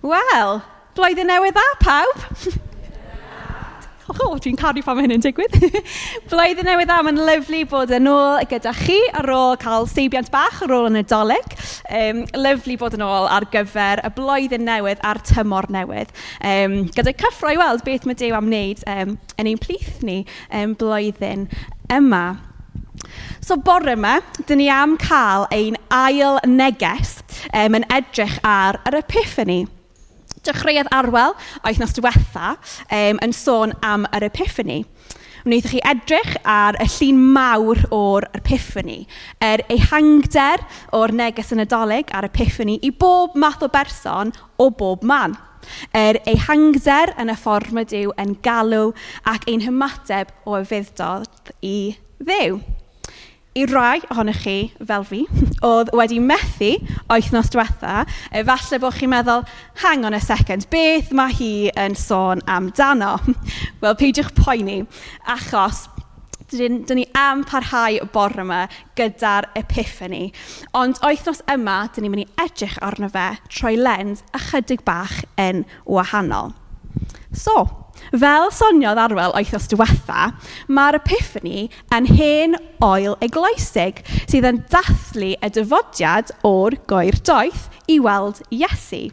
Wel, blwyddyn newydd dda pawb! o, dwi'n caru pan mae hyn yn digwydd. blwyddyn newydd dda, mae'n lyflu bod yn ôl gyda chi ar ôl cael seibiant bach ar ôl yn y dolyg. Um, lyflu bod yn ôl ar gyfer y blwyddyn newydd a'r tymor newydd. Um, gyda cyffro i weld beth mae Dew am wneud um, yn ein plith ni um, blwyddyn yma. So bore yma, dyn ni am cael ein ail neges um, yn edrych ar yr epiphany dechreuodd Arwel oethnos diwetha um, yn sôn am yr epiphany. Wnaethoch chi edrych ar y llun mawr o'r epiphany, yr ehangder o'r neges yn nadolig ar epiphany i bob math o berson o bob man. Yr ehangder yn y ffordd mae Dyw yn galw ac ein hymateb o yfuddodd i Ddew i rai ohonych chi, fel fi, oedd wedi methu oethnos diwetha, efallai bod chi'n meddwl, hang on a second, beth mae hi yn sôn amdano? Wel, peidiwch poeni, achos dyn, dyn ni am parhau y bore yma gyda'r epiphany. Ond oethnos yma, dyn ni'n mynd i edrych arno fe trwy lens ychydig bach yn wahanol. So, Fel soniodd Arwel oethos diwetha, mae'r epiphany yn hen oel eglwysig sydd yn dathlu y dyfodiad o'r goer doeth i weld Iesu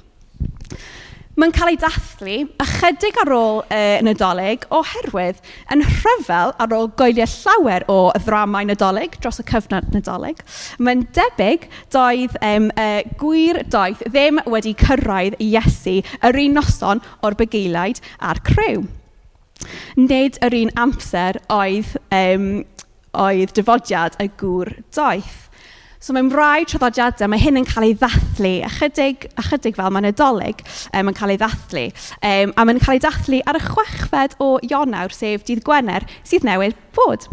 mae'n cael ei dathlu ychydig ar ôl uh, Nadolig oherwydd yn rhyfel ar ôl goeliau llawer o ddramau Nadolig dros y cyfnod Nadolig mae'n debyg doedd um, uh, gwir doeth ddim wedi cyrraedd Iesu yr un noson o'r bugaeliaid a'r crew. Nid yr un amser oedd um, oedd dyfodiad y gŵr doeth. So mae'n rai traddodiadau mae hyn yn cael ei ddathlu, ychydig, ychydig fel Nadolig um, yn cael ei ddathlu. Um, a mae'n cael ei ddathlu ar y chwechfed o Ionawr, sef dydd Gwener, sydd newydd bod.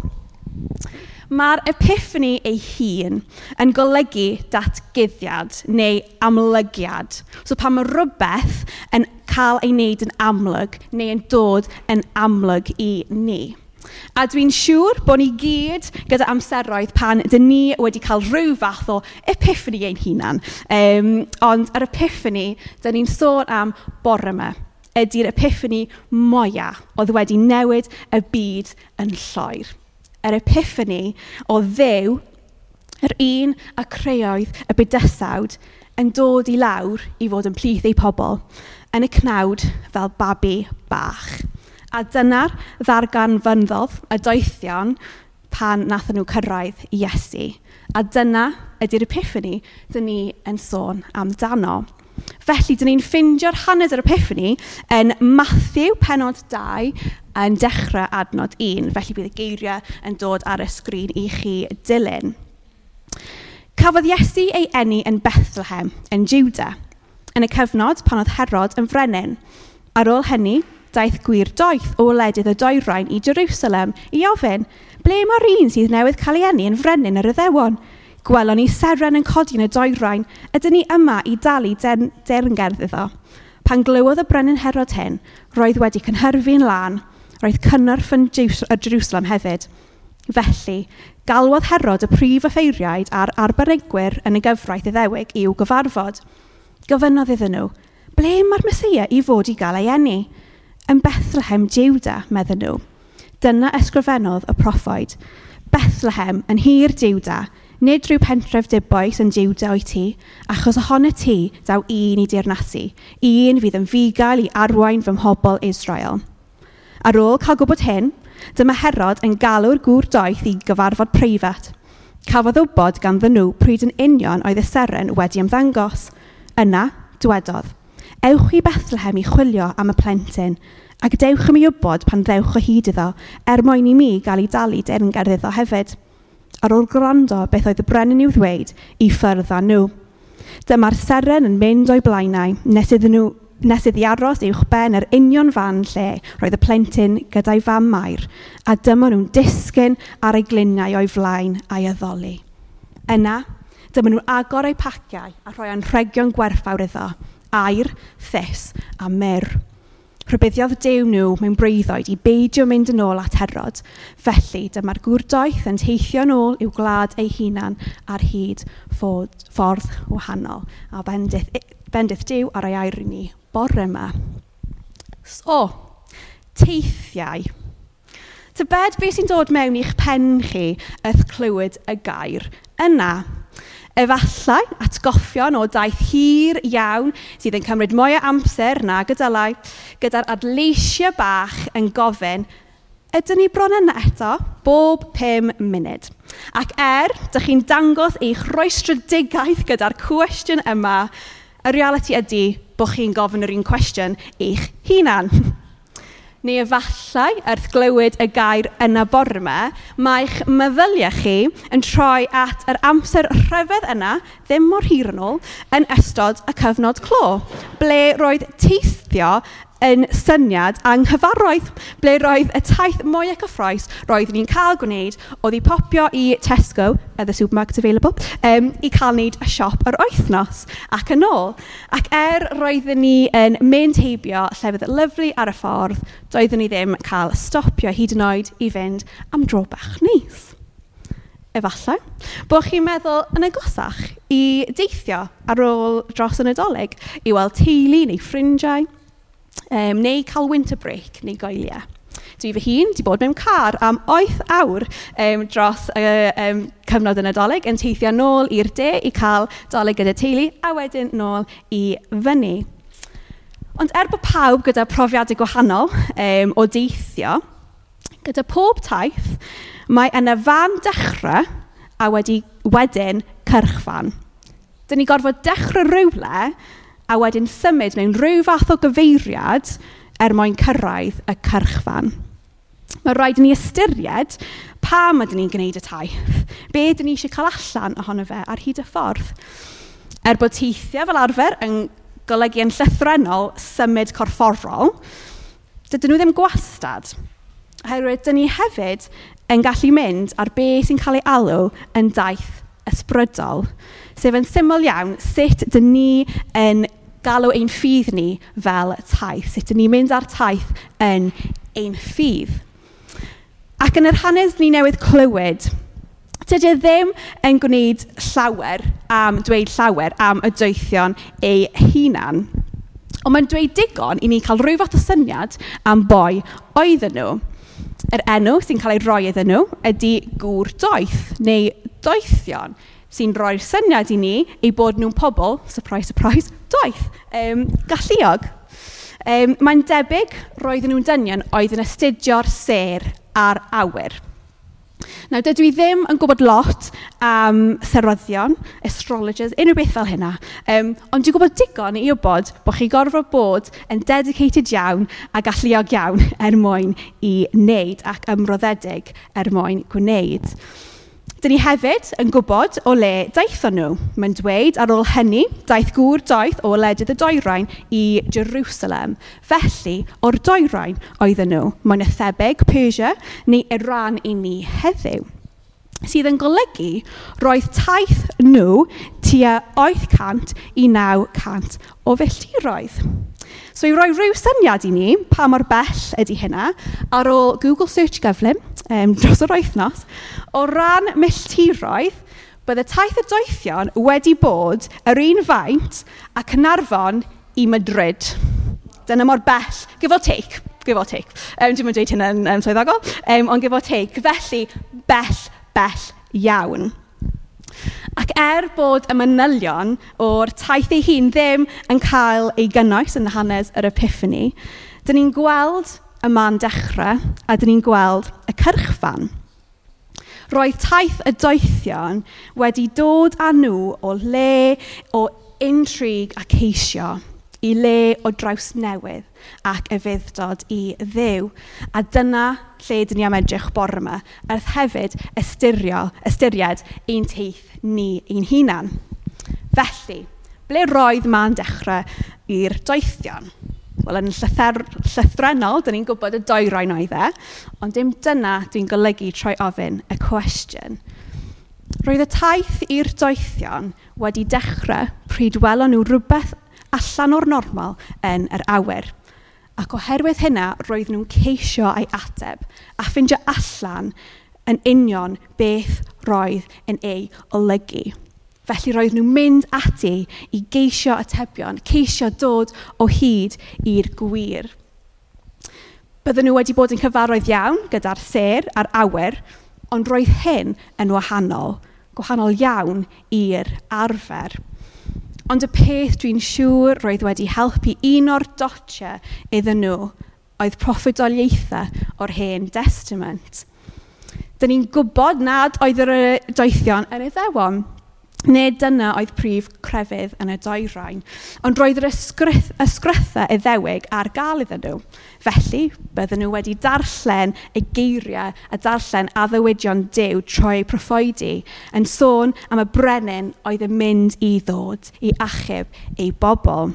Ma'r epiphany ei hun yn golygu datgyddiad neu amlygiad. So pan mae rhywbeth yn cael ei wneud yn amlwg neu yn dod yn amlwg i ni. A dwi'n siŵr bod ni gyd gyda amseroedd pan dyn ni wedi cael rhyw fath o epiphany ein hunan. Um, ond yr epiphany, dyn ni'n sôn am bore yma, ydy'r epiphany moia oedd wedi newid y byd yn lloer. Yr epiphany o ddew, yr un a creoedd y bydysawd, yn dod i lawr i fod yn plith ei pobl, yn y cnawd fel babi bach. A dyna'r ddarganfyddodd y doethion pan wnaethon nhw cyrraedd Iesu. A dyna ydy'r epiphany dyn ni yn sôn amdano. Felly, dyn ni'n ffindio'r hanes yr epiphany yn Matthew penod 2 yn dechrau adnod 1. Felly bydd y geiriau yn dod ar y sgrin i chi dilyn. Cafodd Iesu ei eni yn Bethlehem, yn Juda, yn y cyfnod pan oedd Herod yn frenin. Ar ôl hynny, daeth gwir doeth o wledydd y doerain i Jerusalem i ofyn, ble mae'r un sydd newydd cael ei enni yn frenin yr yddewon? Gwelon ni seren yn codi yn y doerain, ydyn ni yma i dalu den, derngerdd iddo. Pan glywodd y brenin Herod hyn, roedd wedi cynhyrfu'n lan, roedd cynnyrff yn Jerusalem hefyd. Felly, galwodd Herod y prif effeiriaid a'r arbenigwyr yn y gyfraith iddewig i'w gyfarfod. Gofynodd iddyn nhw, ble mae'r Mesoea i fod i gael ei enni? Yn Bethlehem, Jiwda, medden nhw. Dyna ysgrifennodd y proffoed. Bethlehem, yn hir Jiwda, nid rhyw pentref diboes yn Jiwda o'i ti, achos ohono ti daw un i dirnasu, un fydd yn fugael i arwain fy mhobl Israel. Ar ôl cael gwybod hyn, dyma Herod yn galw'r gŵr doeth i gyfarfod preifat. Cafodd wybod gan nhw pryd yn union oedd y seren wedi ymddangos. Yna, dywedodd, Ewch i Bethlehem i chwilio am y plentyn, ac dewch i mi wybod pan ddewch o hyd iddo, er mwyn i mi gael ei dalu deyrnged iddo hefyd. Ar ôl gwrando beth oedd y brenin i'w ddweud, i ffyrdd â nhw. Dyma'r seren yn mynd o'i blaenau, nes iddyn nhw nes iddi aros uwch ben yr union fan lle roedd y plentyn gyda'i fam mair, a dyma nhw'n disgyn ar ei gliniau o'i flaen a'i addoli. Yna, dyma nhw'n agor eu paciau a rhoi anrhegion gwerthfawr iddo, air, ffys a myr. Rhybuddiodd Dew nhw mewn breiddoed i beidio mynd yn ôl at Herod. Felly, dyma'r gwrdoeth yn teithio yn ôl i'w gwlad ei hunan ar hyd ffordd wahanol. A bendith, e- bendith Dew ar ei air i ni bore yma. So, teithiau. Tybed beth sy'n dod mewn i'ch pen chi wrth clywed y gair yna? Efallai atgoffion o daith hir iawn sydd yn cymryd mwy o amser na gedylai gyda'r adleisiau bach yn gofyn "ydyn ni bron yna eto?" bob 5 munud. Ac er dych chi'n dangos eich rhwystredigaeth gyda'r cwestiwn yma y reality ydy bod chi'n gofyn yr un cwestiwn eich hunan. Neu efallai erth glywed y gair yna bore 'ma ma' meddyliau chi yn troi at yr amser rhyfedd yna ddim mor hir yn ôl yn ystod y cyfnod clo ble roedd teithio yn syniad anghyfarwydd, ble roedd y taith mwy ac y ffroes ni'n cael gwneud oedd i popio i Tesco, the supermarket available, um, i cael wneud y siop yr wythnos ac yn ôl. Ac er roedd ni yn mynd heibio llefydd lyflu ar y ffordd, doeddwn ni ddim cael stopio hyd yn oed i fynd am dro bach neis. Efallai, bod chi'n meddwl yn agosach i deithio ar ôl dros y Nadolig i weld teulu neu ffrindiau, um, neu cael winter break neu goeliau. Dwi fy hun wedi bod mewn car am 8 awr um, dros y uh, um, cyfnod yn adolyg yn teithio nôl i'r de i cael doleg gyda teulu a wedyn nôl i fyny. Ond er bod pawb gyda profiadau gwahanol um, o deithio, gyda pob taith, mae yna fan dechrau a wedi wedyn cyrchfan. Dyna ni gorfod dechrau rhywle a wedyn symud mewn rhyw fath o gyfeiriad er mwyn cyrraedd y cyrchfan. Mae rhaid i ni ystyried pam ydyn ni'n gwneud y taith. Be ydyn ni eisiau cael allan ohono fe ar hyd y ffordd. Er bod teithiau fel arfer yn golygu yn llythrenol symud corfforol, dydyn nhw ddim gwastad. Oherwydd, dyn ni hefyd yn gallu mynd ar be sy'n cael ei alw yn daith ysbrydol. Sef yn syml iawn sut dan ni yn galw ein ffydd ni fel taith. Sut dyn ni'n mynd ar taith yn ein ffydd. Ac yn yr hanes ni newydd clywed, dydy e ddim yn gwneud llawer am dweud llawer am y doethion ei hunan. Ond mae'n dweud digon i ni cael rhyw fath o syniad am boi oedden nhw. Yr enw sy'n cael ei roi iddyn nhw ydy gŵr doeth neu doethion sy'n rhoi'r syniad i ni ei bod nhw'n pobl, surprise, surprise, doeth, um, galluog. Um, mae'n debyg roedden nhw'n dynion oedd yn astudio'r ser a'r awyr. Nawr dydw i ddim yn gwybod lot am serwyddion, astrologers, unrhyw beth fel hynna. um, ond dwi'n gwybod digon i wybod bod chi gorfod bod yn dedicated iawn a galluog iawn er mwyn i wneud ac ymroddedig er mwyn gwneud. Dyn ni hefyd yn gwybod o le daethon nhw. Mae'n dweud ar ôl hynny, daeth gŵr doeth o ledydd y doerain i Jerusalem. Felly, o'r doerain oedden nhw. Mae'n ethebeg Persia neu Iran i ni heddiw sydd yn golygu roedd taith nhw tua 800 i 900 o filltiroedd. So i roi rhyw syniad i ni pa mor bell ydy hynna, ar ôl Google search gyflym um, dros yr wythnos, o ran milltiroedd, bydde taith y doethion wedi bod yr un faint a Cynarfon i Madrid. Dyna mor bell, give or take, give or take. Um, Dwi'n mynd dweud hynna'n um, swyddogol, um, ond give or take. Felly, bell, bell iawn. Ac er bod y manylion o'r taith ei hun ddim yn cael ei gynnwys yn hanes yr epiphany, dyn ni'n gweld y man dechrau a dyn ni'n gweld y cyrchfan. Roedd taith y doethion wedi dod â nhw o le o intrig a ceisio i le o draws newydd ac efuddod i ddew. A dyna lle dyn ni am edrych bore yma, wrth hefyd ystyrio, ystyried ein teith ni ein hunan. Felly, ble roedd ma'n dechrau i'r doethion? Wel, yn llythyr, llythrenol, dyn ni'n gwybod y doerain oedd e, ond dim dyna dwi'n golygu troi ofyn y cwestiwn. Roedd y taith i'r doethion wedi dechrau pryd welon nhw rhywbeth allan o'r normal yn yr awyr. Ac oherwydd hynna, roedd nhw'n ceisio ei ateb a ffindio allan yn union beth roedd yn ei olygu. Felly roedd nhw'n mynd ati i geisio atebion, ceisio dod o hyd i'r gwir. Bydden nhw wedi bod yn cyfarwydd iawn gyda'r ser a'r awyr, ond roedd hyn yn wahanol, gwahanol iawn i'r arfer. Ond y peth dwi'n siŵr roedd wedi helpu un o'r dotiau iddyn nhw oedd proffedoliaethau o'r hen testament. Dyn ni'n gwybod nad oedd yr doethion yn y ddewon. Nid dyna oedd prif crefydd yn y doerain, ond roedd yr ysgrythau iddewig ar gael iddyn nhw. Felly, bydden nhw wedi darllen y geiriau a darllen addewidion Duw troi proffoedi yn sôn am y brenin oedd yn mynd i ddod i achub ei bobl.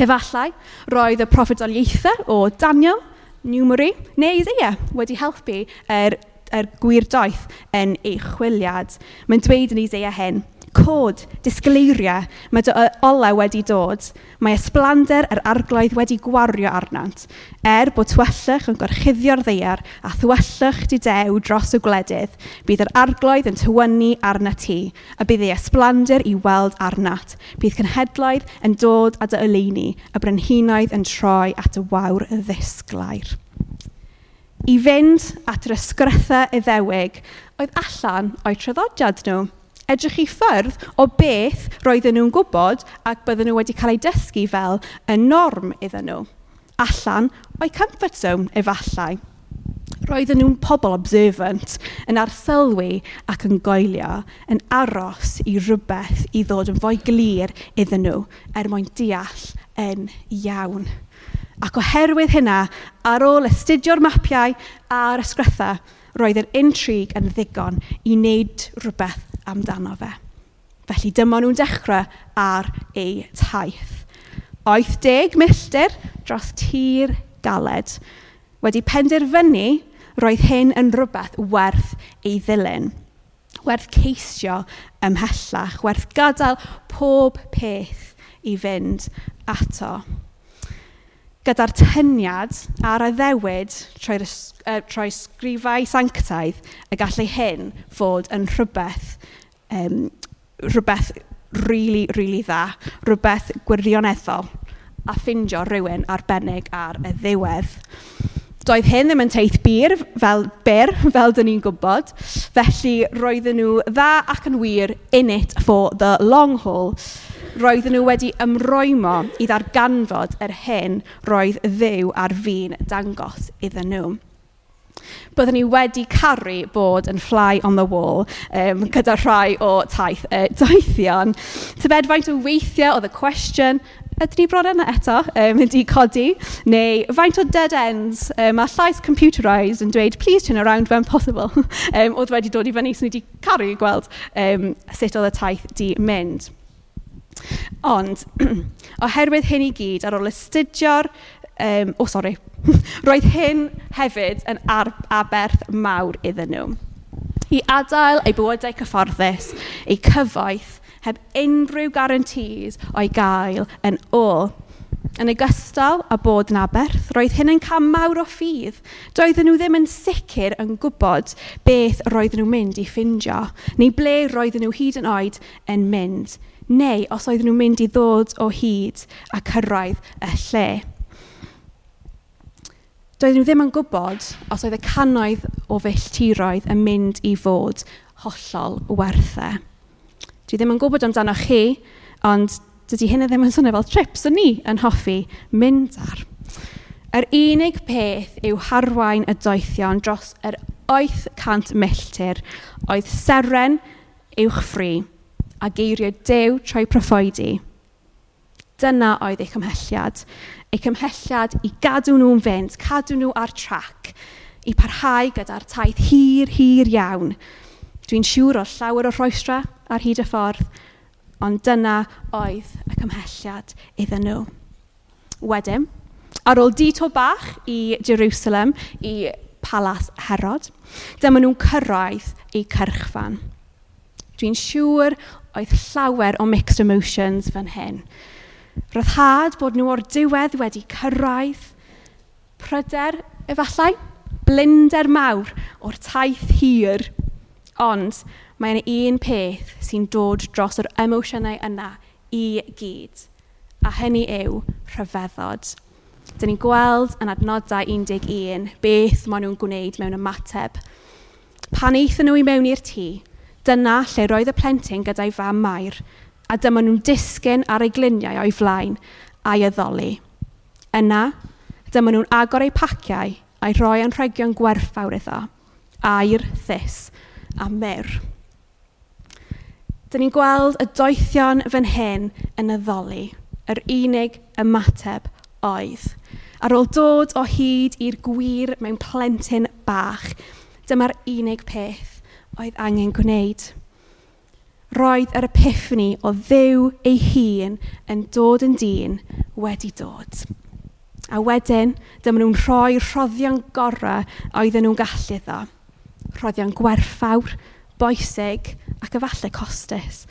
Efallai, roedd y proffedoliaethau o Daniel, Newmery neu Isaiah wedi helpu yr er er gwirdoeth yn eich chwiliad. Mae'n dweud yn Isaiah hyn, cod, disgleiria, mae dy olau wedi dod. Mae ysblander yr arglwydd wedi gwario arnant, er bod twyllwch yn gorchuddio'r ddeiar a thwyllwch di dew dros y gwledydd. Bydd yr arglwydd yn tywynnu arna ti, a bydd ei ysblander i weld arnat. Bydd cynhedloedd yn dod at y oleuni, a brynhinoedd yn troi at y wawr y ddisglair i fynd at yr ysgrythau iddewig oedd allan o'i traddodiad nhw. Edrych i ffyrdd o beth roedden nhw'n gwybod ac bydden nhw wedi cael eu dysgu fel y norm iddyn nhw. Allan o'i comfort zone efallai. Roedden nhw'n pobl observant yn arsylwi ac yn goelio, yn aros i rhywbeth i ddod yn fwy glir iddyn nhw er mwyn deall yn iawn. Ac oherwydd hynna, ar ôl astudio'r mapiau a'r ysgrythau, roedd yr intrigue yn ddigon i wneud rhywbeth amdano fe. Felly dyma nhw'n dechrau ar ei taith. Oeth deg milltir dros tir galed wedi penderfynu roedd hyn yn rhywbeth werth ei ddilyn. Werth ceisio ymhellach, werth gadael pob peth i fynd ato gyda'r tyniad a'r addewid trwy'r ys- trwy sgrifau sanctaidd y gall hyn fod yn rhywbeth, um, rhywbeth really, really dda, rhywbeth gwirioneddol a ffindio rhywun arbennig ar y ddiwedd. Doedd hyn ddim yn teith bir fel, byr, fel dyn ni'n gwybod, felly roedden nhw dda ac yn wir in it for the long haul roedden nhw wedi ymroimo i ddarganfod yr hyn roedd ddew ar fi'n dangos iddyn nhw. Byddwn ni wedi caru bod yn fly on the wall um, gyda rhai o taith, uh, daithion. Tybed faint o weithiau oedd y cwestiwn, ydyn ni bron yna eto um, wedi codi, neu faint o dead ends, um, a llais computerised yn dweud, please turn around when possible, um, oedd wedi dod i fyny, so ni wedi caru gweld um, sut oedd y taith di mynd. Ond oherwydd hyn i gyd, ar ôl astudio'r... Um, o sori roedd hyn hefyd yn ar- aberth mawr iddyn nhw i adael eu bywydau cyfforddus eu cyfoeth heb unrhyw guarantees o'i gael yn ôl. Yn ogystal â bod yn aberth, roedd hyn yn cam mawr o ffydd. Doedden nhw ddim yn sicr yn gwybod beth roedden nhw'n mynd i ffindio, neu ble roedden nhw hyd yn oed yn mynd, neu os oedden nhw'n mynd i ddod o hyd a cyrraedd y lle. Doedden nhw ddim yn gwybod os oedd y cannoedd o filltiroedd yn mynd i fod hollol werthau. Dwi ddim yn gwybod amdano chi, ond dydy hynny ddim yn swnio fel trips o ni yn hoffi mynd ar. Yr unig peth yw harwain y doethion dros yr wyth cant milltir oedd seren uwch ffri a geiriau dew trwy proffoedi. Dyna oedd eu cymhelliad. Eu cymhelliad i gadw nhw'n fynd, cadw nhw ar trac, i parhau gyda'r taith hir, hir iawn. Dwi'n siŵr o llawer o rhoestra ar hyd y ffordd, Ond dyna oedd y cymhelliad iddyn nhw. Wedyn, ar ôl dito bach i Jerusalem, i Palas Herod, dyma nhw'n cyrraedd i cyrchfan. Dwi'n siŵr oedd llawer o mixed emotions fan hyn. Roedd bod nhw o'r diwedd wedi cyrraedd pryder, efallai, blinder mawr o'r taith hir. Ond mae yna un peth sy'n dod dros yr emosiynau yna i gyd, a hynny yw rhyfeddod. Dyn ni'n gweld yn adnodau 11 beth maen nhw'n gwneud mewn ymateb. Pan eithon nhw i mewn i'r tŷ, dyna lle roedd y plentyn gyda'i fam Mair, a dyma nhw'n disgyn ar ei gliniau o'i flaen a'i addoli. Yna, dyma nhw'n agor eu paciau a'i roi anrhegion gwerthfawr iddo, air, thys a myr. Dyn ni'n gweld y doethion fan hyn yn addoli. Yr unig ymateb oedd. Ar ôl dod o hyd i'r gwir mewn plentyn bach, dyma'r unig peth oedd angen gwneud roedd yr epiphany o ddew ei hun yn dod yn dyn wedi dod. A wedyn, dyma nhw'n rhoi rhoddion gorau oedden nhw'n gallu iddo. Rhoddion gwerthfawr, boesig, ac efallai costus.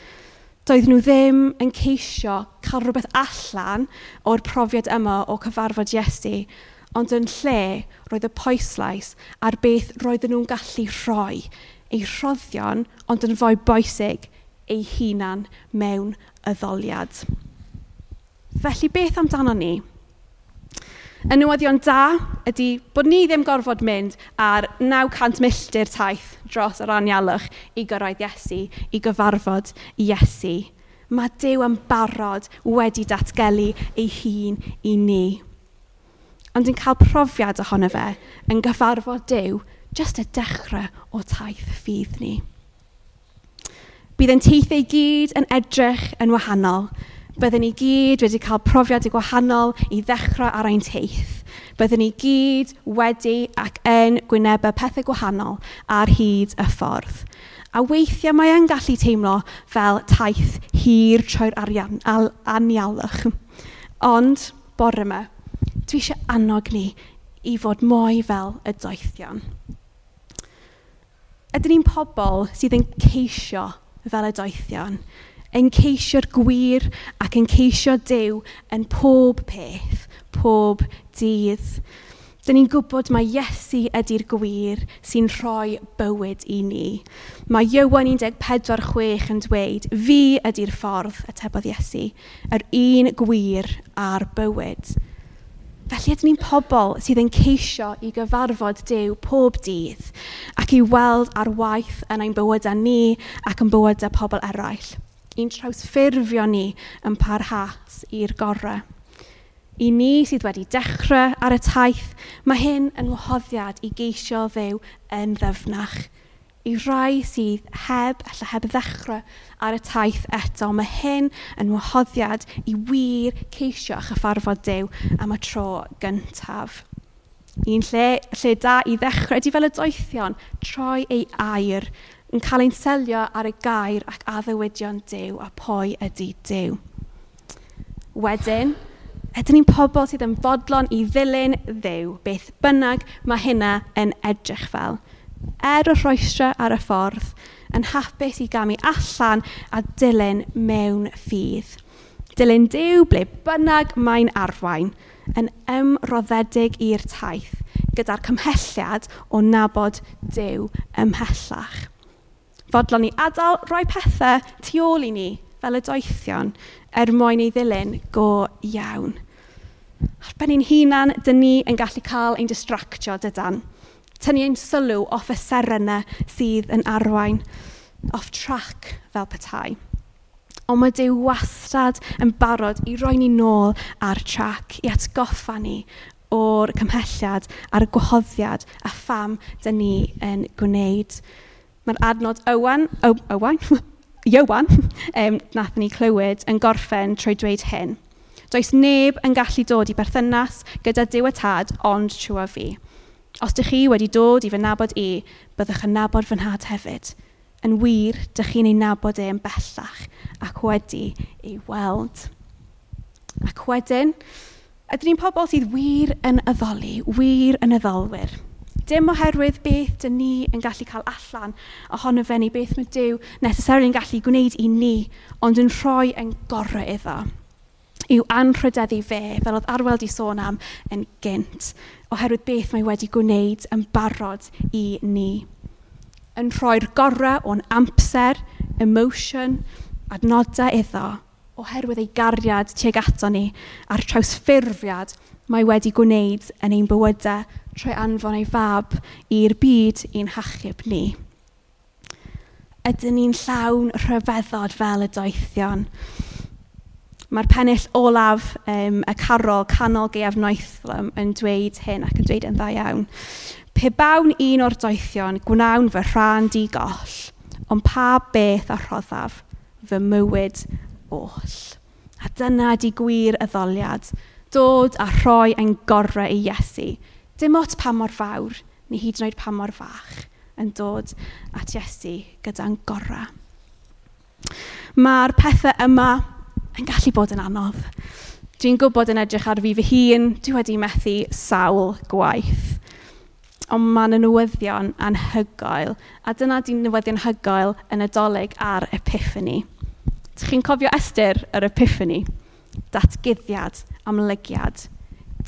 Doedd nhw ddim yn ceisio cael rhywbeth allan o'r profiad yma o cyfarfod Iesu, ond yn lle roedd y poeslais ar beth roedden nhw'n gallu rhoi eu rhoddion, ond yn fwy boesig eu hunan mewn addoliad. Felly beth amdano ni? Y newyddion da ydy bod ni ddim gorfod mynd ar 900 milltir taith dros yr anialwch i gyrraedd Iesu, i gyfarfod Iesu. Mae Dyw yn barod wedi datgelu ei hun i ni. Ond yn cael profiad ohono fe yn gyfarfod Dyw jyst y dechrau o taith ffydd ni. Bydd yn teithau i gyd yn edrych yn wahanol, Byddwn ni gyd wedi cael profiad y gwahanol i ddechrau ar ein teith. Byddwn ni gyd wedi ac yn gwynebau pethau gwahanol ar hyd y ffordd. A weithiau mae e'n gallu teimlo fel taith hir troi'r arian, al, anialwch. Ond, bore yma, dwi eisiau annog ni i fod mwy fel y doethion. Ydyn ni'n pobl sydd yn ceisio fel y doethion yn ceisio'r gwir ac yn ceisio Duw yn pob peth, pob dydd. Dyn ni'n gwybod mae Iesu ydy'r gwir sy'n rhoi bywyd i ni. Mae Iowan 14.6 yn dweud, fi ydy'r ffordd, y tebodd Iesu, yr un gwir a'r bywyd. Felly ydyn ni'n pobl sydd yn ceisio i gyfarfod Dyw pob dydd ac i weld ar waith yn ein bywydau ni ac yn bywydau pobl eraill i'n trawsffurfio ni yn parhas i'r gorau. I ni sydd wedi dechrau ar y taith, mae hyn yn wahoddiad i geisio ddew yn ddyfnach. I rai sydd heb, alla heb ddechrau ar y taith eto, mae hyn yn wahoddiad i wir ceisio a chyffarfod dew am y tro gyntaf. Un lle, lle da i ddechrau, ydy fel y doethion, troi ei air yn cael ein selio ar y gair ac addewidion Dyw a pwy ydy Dyw. Wedyn, ydyn ni'n pobl sydd yn fodlon i ddilyn ddew, beth bynnag mae hynna yn edrych fel. Er y rhoestra ar y ffordd, yn hapus i gamu allan a dilyn mewn ffydd. Dilyn dew ble bynnag mae'n arwain, yn ymroddedig i'r taith, gyda'r cymhelliad o nabod dew ymhellach. Fodlon ni adael rhoi pethau tu ôl i ni fel y doethion er mwyn ei ddilyn go iawn. Ar ben ein hunan, dyn ni yn gallu cael ein distractio dydan. Tynnu ein sylw off y serynau sydd yn arwain, off track fel petai. Ond mae Dyw wastad yn barod i roi ni nôl ar track i atgoffa ni o'r cymhelliad a'r gwahoddiad a pham dyn ni yn gwneud. Mae'r adnod Owen, o, Owen, Iowan, um, nath ni clywed, yn gorffen trwy dweud hyn. Does neb yn gallu dod i berthynas gyda Dyw y Tad ond trwy fi. Os ydych chi wedi dod i fy nabod i, byddwch yn nabod fy nhad hefyd. Yn wir, dych chi'n ei nabod e yn bellach ac wedi ei weld. Ac wedyn, ydyn ni'n pobl sydd wir yn addoli, wir yn addolwyr. Dim oherwydd beth dyn ni yn gallu cael allan ohono fe ni, beth mae Dyw necessarily yn gallu gwneud i ni, ond yn rhoi yn gorau iddo yw anrhydeddu fe, fel oedd Arwel di sôn am, yn gynt, oherwydd beth mae wedi gwneud yn barod i ni. Yn rhoi'r gorau o'n amser, emotion, adnodau iddo, oherwydd ei gariad tuag ato ni a'r trawsffurfiad mae wedi gwneud yn ein bywydau trwy anfon ei fab i'r byd i'n hachub ni. Ydyn ni'n llawn rhyfeddod fel y doethion. Mae'r pennill olaf um, y carol canol gaeaf noethlym yn dweud hyn ac yn dweud yn dda iawn. Pe bawn un o'r doethion gwnawn fy rhan di goll, ond pa beth a rhoddaf fy mywyd oll. A dyna di gwir y ddoliad dod a rhoi ein gorau i Iesu. Dim ot pa mor fawr, neu hyd yn oed pa mor fach, yn dod at Iesu gyda'n gorau. Mae'r pethau yma yn gallu bod yn anodd. Dwi'n gwybod yn edrych ar fi fy hun, dwi wedi methu sawl gwaith. Ond mae'n newyddion anhygoel, a dyna di'n newyddion hygoel yn adolyg ar Epiphany. Chi'n cofio Esther yr Epiphany? Datgyddiad amlygiad.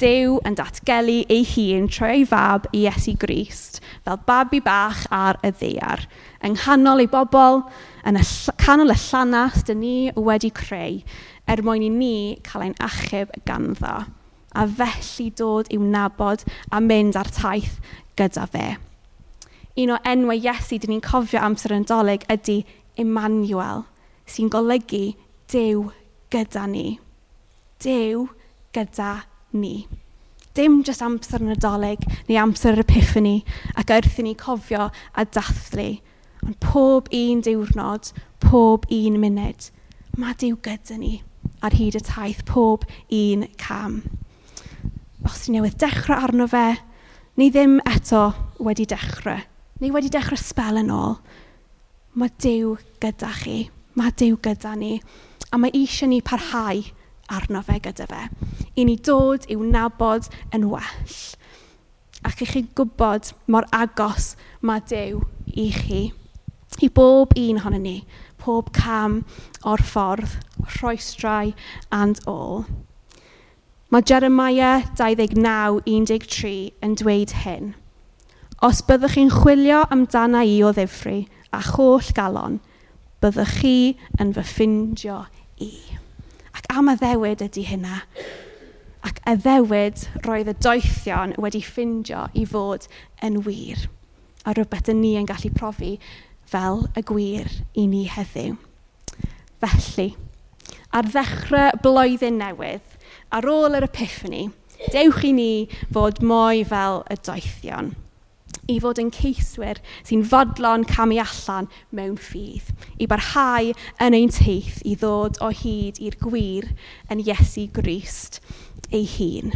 Dew yn datgelu ei hun trwy fab i Iesu Grist fel babi bach ar y ddear. Yng nghanol ei bobl, yn y canol y llanast dyn ni wedi creu er mwyn i ni cael ein achub ganddo a felly dod i'w nabod a mynd ar taith gyda fe. Un o enwau Iesu dyn ni'n cofio amser yn dolyg ydy Emmanuel, sy'n golygu Dyw gyda ni. Dyw gyda ni. Dim jyst amser yn adolyg neu amser yr epiphany ac wrth i ni cofio a dathlu. Ond pob un diwrnod, pob un munud, mae Dyw gyda ni ar hyd y taith pob un cam. Os ni newydd dechrau arno fe, ni ddim eto wedi dechrau, neu wedi dechrau spel yn ôl, mae Dyw gyda chi. Mae Dyw gyda ni. A mae eisiau ni parhau arno fe gyda fe i ni dod i'w nabod yn well. Ac i chi gwybod mor agos mae Dyw i chi. I bob un ohono ni, pob cam o'r ffordd, rhoestrau and all. Mae Jeremiah 29.13 yn dweud hyn. Os byddwch chi'n chwilio amdana i o ddifri a choll galon, byddwch chi yn fy ffindio i. Ac am y ddewyd ydy hynna ac eddewid roedd y doethion wedi ffindio i fod yn wir a rhywbeth y ni yn gallu profi fel y gwir i ni heddiw. Felly, ar ddechrau blwyddyn newydd, ar ôl yr epiphany, dewch i ni fod mwy fel y doethion i fod yn ceiswyr sy'n fodlon camu allan mewn ffydd, i barhau yn ein teith i ddod o hyd i'r gwir yn Iesu Grist, ei hun.